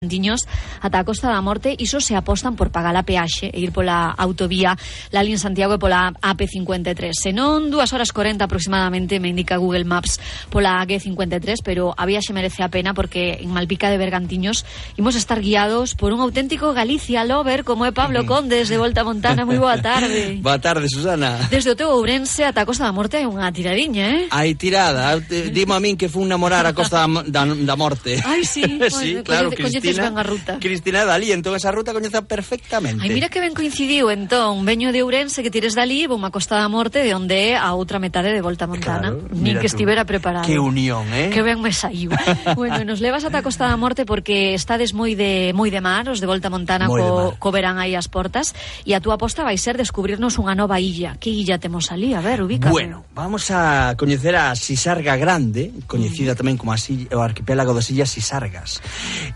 Diños ata a Costa da Morte, iso se apostan por pagar a peaxe e ir pola autovía la Lalín Santiago e pola AP53. Senón, dúas horas 40 aproximadamente, me indica Google Maps, pola AG53, pero a viaxe merece a pena porque en Malpica de Bergantiños imos estar guiados por un auténtico Galicia Lover como é Pablo mm. Condes de Volta Montana. Moi boa tarde. boa tarde, Susana. Desde o teu Ourense ata a Costa da Morte hai unha tiradiña, eh? Hai tirada. Dimo a min que fun namorar a Costa da, da, da Morte. Ai, sí. sí, bueno, claro, coñe, Cristina, ben a ruta. Cristina Dalí, entón esa ruta coñeza perfectamente. Ai, mira que ben coincidiu, entón, veño de Ourense que tires Dalí, vou a Costa da Morte, de onde a outra metade de Volta Montana. Claro, Nin que tú. estivera preparado. Que unión, eh? Que ben me saiu. bueno, nos levas ata a Costa da Morte porque estades moi de moi de mar, os de Volta Montana moi co, co verán aí as portas, e a túa aposta vai ser descubrirnos unha nova illa. Que illa temos ali? A ver, ubícame. Bueno, vamos a coñecer a Sisarga Grande, coñecida tamén como a Silla, o arquipélago das Illas Sisargas.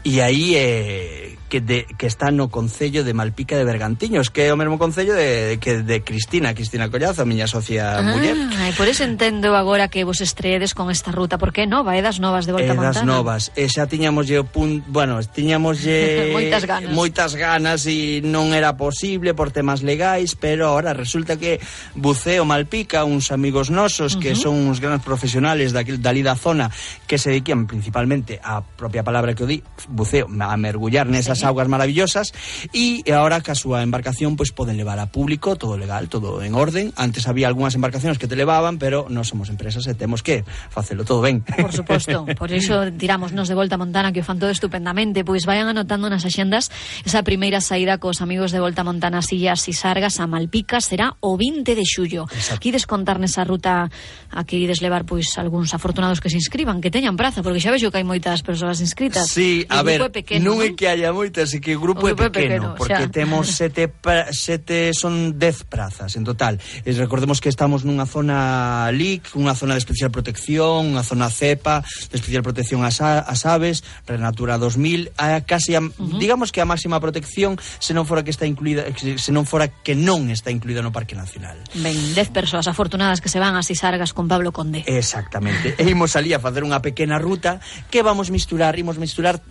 E aí y eh, que, de, que está no Concello de Malpica de Bergantiños, que é o mesmo Concello de, que de Cristina, Cristina Collazo, a miña socia ah, muller. E por iso entendo agora que vos estreedes con esta ruta, porque é nova, é das novas de Volta é das Montana. novas, e xa tiñamos lle pun... bueno, tiñamos lle... moitas ganas. Moitas ganas e non era posible por temas legais, pero ahora resulta que Buceo Malpica, uns amigos nosos uh -huh. que son uns grandes profesionales daquil, dali da zona, que se dedican principalmente a propia palabra que o di, buceo, a mergullar nesas augas maravillosas e agora que a súa embarcación pois poden levar a público todo legal, todo en orden. Antes había algunhas embarcacións que te levaban, pero non somos empresas e temos que facelo todo ben. Por suposto, por iso tirámonos de volta Montana que o fan todo estupendamente, pois vayan anotando nas axendas esa primeira saída cos amigos de Volta Montana Sillas e Sargas a Malpica será o 20 de xullo. Exacto. Quides contar nesa ruta a que ides levar pois algúns afortunados que se inscriban, que teñan praza, porque xa vexo que hai moitas persoas inscritas. Sí, a ver, pequeno, non é que haya moitas e que o grupo, o grupo é pequeno, pequeno porque xa. temos sete, pra, sete son dez prazas en total. E recordemos que estamos nunha zona LIC, unha zona de especial protección, unha zona cepa, de especial protección ás, ás aves, Renatura 2000, a case a, uh -huh. digamos que a máxima protección se non fora que está incluída se non fora que non está incluída no Parque Nacional. Ben, dez persoas afortunadas que se van a Sisargas con Pablo Conde. Exactamente. E imos ali a facer unha pequena ruta que vamos misturar, imos misturar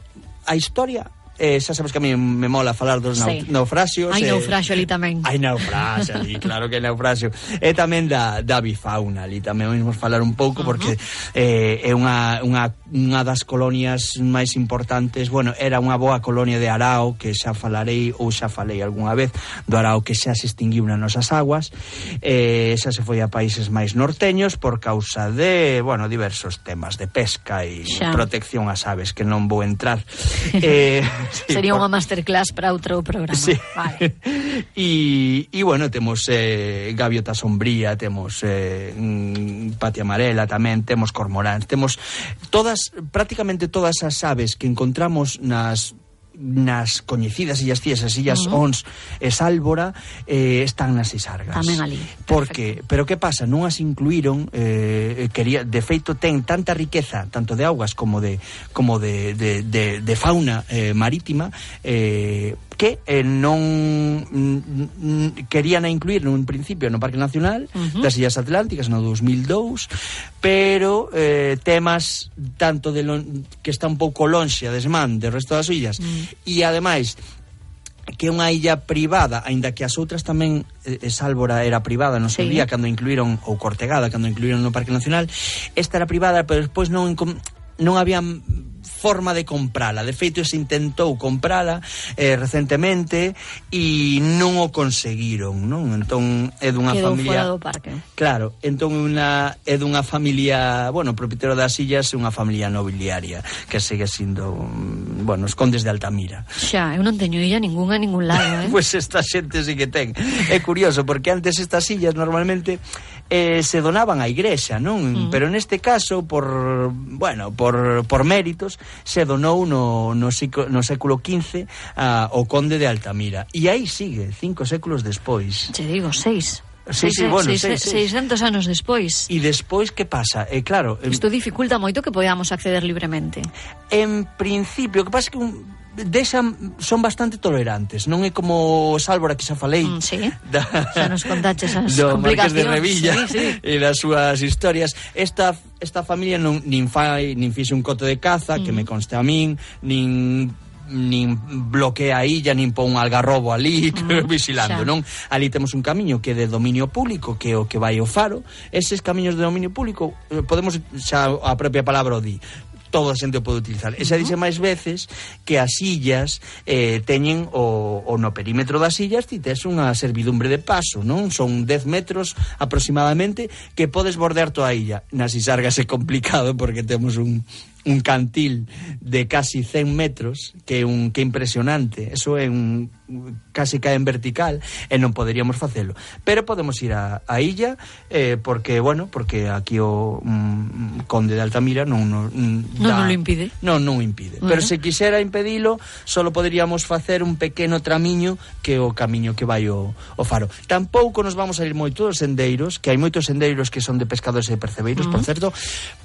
a historia eh, xa sabes que a mí me mola falar dos sí. naufrasios. Hai eh, naufrasio ali tamén. Hai naufrasio ali, claro que naufrasio. E tamén da, da bifauna ali tamén vamos falar un pouco uh -huh. porque eh, é unha, unha, unha das colonias máis importantes. Bueno, era unha boa colonia de Arao que xa falarei ou xa falei algunha vez do Arao que xa se extinguiu nas nosas aguas. Eh, xa se foi a países máis norteños por causa de, bueno, diversos temas de pesca e xa. protección ás aves que non vou entrar. eh, sí, Sería unha masterclass para outro programa. Sí. Vale. y, e, bueno, temos eh, gaviota sombría, temos eh, mm, pati amarela tamén, temos cormoráns, temos todas, prácticamente todas as aves que encontramos nas nas coñecidas Illas Cías as Illas uh -huh. Ons e Sálvora eh, están nas Isargas. Tamén ali. Porque, pero que pasa? Non as incluíron eh, eh, quería, de feito ten tanta riqueza tanto de augas como de como de, de, de, de fauna eh, marítima eh, que eh, non mm, querían a incluir nun principio no Parque Nacional uh -huh. das Illas Atlánticas no 2002 pero eh, temas tanto de lo, que está un pouco lonxe a desmán do resto das illas uh -huh e ademais que é unha illa privada, aínda que as outras tamén eh, eh Sálvora era privada no seu sí. día cando incluíron ou Cortegada cando incluíron no Parque Nacional, esta era privada, pero despois non non habían forma de comprala. De feito, se intentou comprala eh, recentemente e non o conseguiron, non? Entón é dunha Quedou familia do parque. Claro, entón unha é dunha familia, bueno, o propietario das illas é unha familia nobiliaria que segue sendo, mm, bueno, os condes de Altamira. Xa, eu non teño illa ningunha a ningún lado, eh? pois pues esta xente sí que ten. É curioso porque antes estas illas normalmente eh, se donaban á igrexa, non? Mm. Pero neste caso por, bueno, por, por méritos se donou no, no, sico, no século XV ao conde de Altamira. E aí sigue, cinco séculos despois. Che digo, seis. Sí, sí, bueno, seis, seis, 600 anos despois. E despois que pasa? Eh, claro, isto dificulta moito que podamos acceder libremente. En principio, o que pasa que un Deixan, son bastante tolerantes Non é como Sálvora que xa falei mm, sí. da, Xa nos contaches as do Marqués de Revilla sí, sí. E das súas historias Esta esta familia non, nin, fai, nin fixe un coto de caza mm. Que me conste a min Nin nin bloquea a illa, nin pon un algarrobo ali mm, vigilando, xa. non? Ali temos un camiño que é de dominio público, que é o que vai ao faro. Eses camiños de dominio público eh, podemos xa a propia palabra o di toda a xente o pode utilizar. E xa dixe máis veces que as illas eh, teñen o, o no perímetro das illas ti tes unha servidumbre de paso, non? Son 10 metros aproximadamente que podes bordear toda a illa. Nas Isargas é complicado porque temos un, un cantil de casi 100 metros que un que impresionante. Eso é un casi cae en vertical e non poderíamos facelo. Pero podemos ir a, a illa eh, porque bueno porque aquí o mm, conde de Altamira non non, mm, non, da, non lo impide. Non non impide. Bueno. pero se quixera impedilo solo poderíamos facer un pequeno tramiño que o camiño que vai o, o faro. Tampouco nos vamos a ir moito dos sendeiros que hai moitos sendeiros que son de pescadores e percebeiros uh -huh. por certo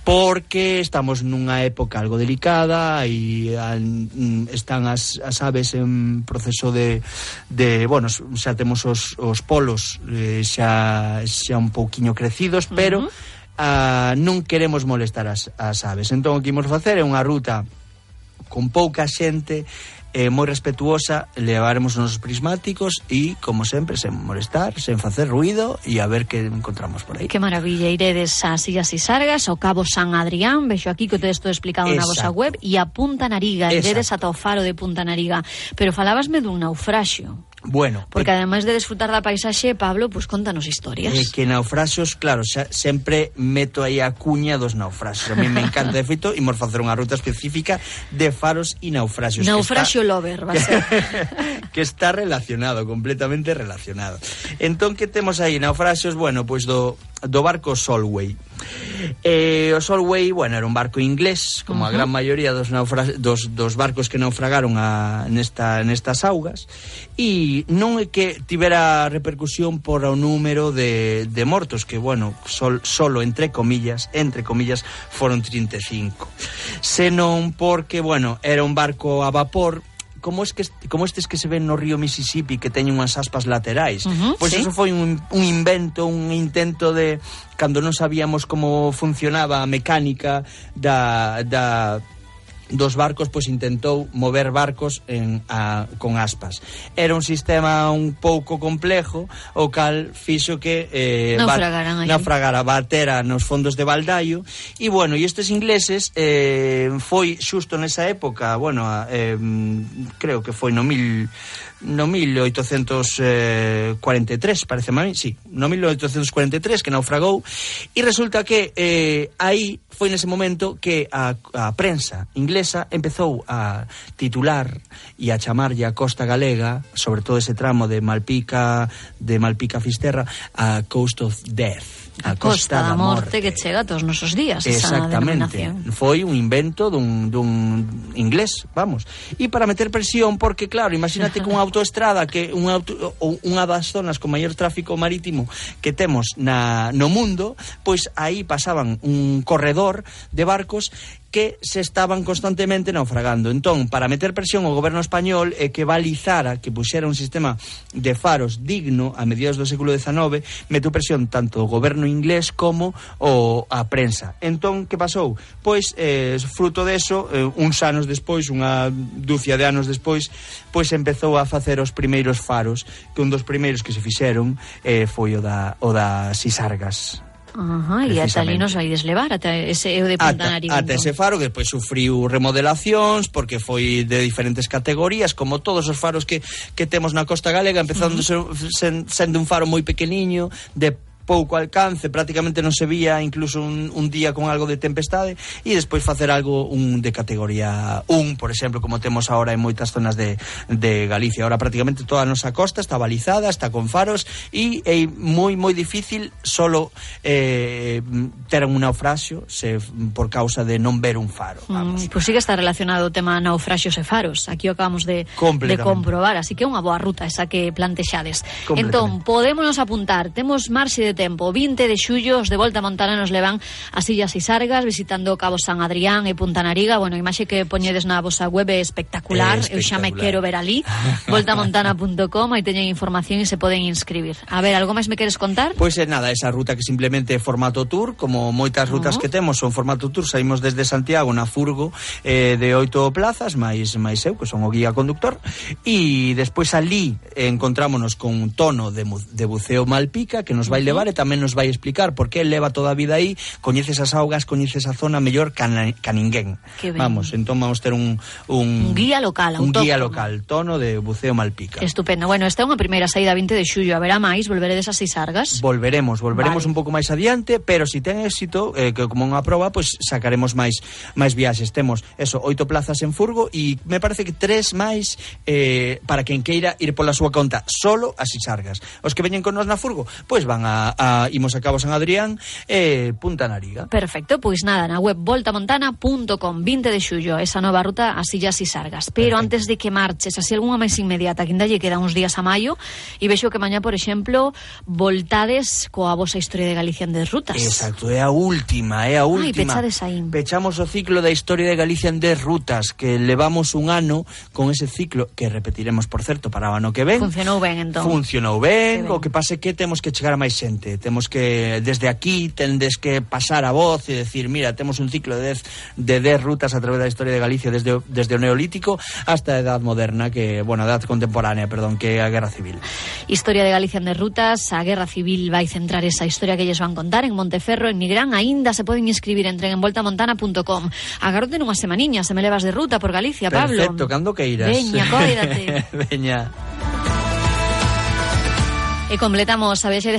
porque estamos nunha época algo delicada e mm, están as, as aves en proceso de, de bueno, xa temos os, os polos eh, xa, xa un pouquiño crecidos, pero uh -huh. uh, non queremos molestar as, as aves. Entón o que imos facer é unha ruta con pouca xente eh, moi respetuosa, levaremos os nosos prismáticos e, como sempre, sen molestar, sen facer ruido e a ver que encontramos por aí. Que maravilla, iredes a Sillas e Sargas, ao Cabo San Adrián, vexo aquí que todo estou explicado Exacto. na vosa web, e a Punta Nariga, iredes ata o faro de Punta Nariga. Pero falabasme dun naufraxio. Bueno, porque eh, ademais de desfrutar da paisaxe, Pablo, pues, contanos historias. Eh, que naufraxos, claro, xa, sempre meto aí a cuña dos naufraxos. A mí me encanta, de feito, imos facer unha ruta específica de faros e naufraxos. Naufraxio está, lover, va ser. que está relacionado, completamente relacionado. Entón, que temos aí? Naufraxos, bueno, pois pues do, do barco Solway. E o Solway, bueno, era un barco inglés, como uh -huh. a gran maioría dos, naufra dos, dos barcos que naufragaron a, nesta, nestas augas, e non é que tivera repercusión por o número de, de mortos, que, bueno, sol, solo, entre comillas, entre comillas, foron 35. Senón porque, bueno, era un barco a vapor, como, es que, como estes que se ven no río Mississippi que teñen unhas aspas laterais. Uh -huh, pois sí. eso foi un, un invento, un intento de cando non sabíamos como funcionaba a mecánica da, da dos barcos pois intentou mover barcos en a, con aspas. Era un sistema un pouco complejo, o cal fixo que eh naufragaran naufragara batera nos fondos de Baldaio e bueno, e estes ingleses eh foi xusto nesa época, bueno, eh, creo que foi no 1000 no 1843, eh, parece mami, sí, no 1843, que naufragou, e resulta que eh, aí foi nese momento que a, a prensa inglesa empezou a titular e a chamarlle a costa galega, sobre todo ese tramo de Malpica, de Malpica Fisterra, a Coast of Death. A Costa da Morte que chega todos nosos días Exactamente, foi un invento dun, dun inglés, vamos. E para meter presión, porque claro, imagínate que unha autoestrada que unha, auto, unha das zonas con maior tráfico marítimo que temos na, no mundo Pois aí pasaban un corredor de barcos que se estaban constantemente naufragando. Entón, para meter presión ao goberno español e que balizara, que puxera un sistema de faros digno a mediados do século XIX, metu presión tanto o goberno inglés como o, a prensa. Entón, que pasou? Pois, eh, fruto deso, eh, uns anos despois, unha dúcia de anos despois, pois empezou a facer os primeiros faros, que un dos primeiros que se fixeron eh, foi o da, o da Isargas, Ajá, e ata ali nos vai deslevar ata ese eu de Pantanarivo. Ata, ata ese faro que despois sufriu remodelacións porque foi de diferentes categorías, como todos os faros que que temos na Costa Galega, empezando uh -huh. sen, sendo un faro moi pequeniño, de pouco alcance, prácticamente non se vía incluso un, un día con algo de tempestade e despois facer algo un de categoría 1, por exemplo, como temos agora en moitas zonas de, de Galicia. Ahora prácticamente toda a nosa costa está balizada, está con faros e é moi moi difícil solo eh, ter un naufraxio se por causa de non ver un faro, mm, vamos. Mm, pois pues sí que está relacionado o tema naufraxios e faros. Aquí o acabamos de de comprobar, así que é unha boa ruta esa que plantexades. Entón, podémonos apuntar, temos marxe de tempo. 20 de xullo, os de volta a Montana nos levan as Illas Isargas, visitando Cabo San Adrián e Punta Nariga. Bueno, imaxe que poñedes na vosa web é espectacular. É espectacular. Eu xa me quero ver ali. voltamontana.com aí teñen información e se poden inscribir. A ver, algo máis me queres contar? Pois pues, é nada, esa ruta que simplemente é formato tour, como moitas rutas uh -huh. que temos son formato tour, saímos desde Santiago na furgo eh, de oito plazas, máis máis eu, que son o guía conductor, e despois ali encontrámonos con un tono de, de buceo Malpica que nos vai levar e tamén nos vai explicar porque que leva toda a vida aí, coñeces as augas, coñeces a zona mellor que ca ninguén. Vamos, entón vamos ter un, un, un guía local, un autóctono. guía local, tono de buceo Malpica. Estupendo. Bueno, esta é unha primeira saída 20 de xullo, haberá máis, volveredes a Sargas. Volveremos, volveremos vale. un pouco máis adiante, pero se si ten éxito, eh, que como unha proba, pois pues, sacaremos máis máis viaxes. Temos eso, oito plazas en Furgo e me parece que tres máis eh, para quen queira ir pola súa conta solo a Sisargas. Os que veñen con nos na Furgo, pois pues van a, a, imos a Cabo San Adrián e eh, Punta Nariga. Perfecto, pois nada, na web voltamontana.com 20 de xullo, esa nova ruta a Sillas e Sargas. Pero Perfecto. antes de que marches, así algunha máis inmediata, que ainda lle queda uns días a maio, e vexo que mañá, por exemplo, voltades coa vosa historia de Galicia en des rutas. Exacto, é a última, é a última. Ai, pechades aí. Pechamos o ciclo da historia de Galicia en des rutas, que levamos un ano con ese ciclo, que repetiremos, por certo, para o ano que ven. Funcionou ben, entón. Funcionou ben, ben. o que pase que temos que chegar a máis xente xente. Temos que, desde aquí, tendes que pasar a voz e decir, mira, temos un ciclo de 10 de dez rutas a través da historia de Galicia desde, desde o Neolítico hasta a edad moderna, que, bueno, a edad contemporánea, perdón, que a Guerra Civil. Historia de Galicia en rutas, a Guerra Civil vai centrar esa historia que lles van contar en Monteferro, en Nigrán, aínda se poden inscribir en trenenvoltamontana.com. Agarrote nunha semaniña, se me levas de ruta por Galicia, Pablo. Perfecto, cando que irás. Veña, cóidate. Veña. E completamos a veces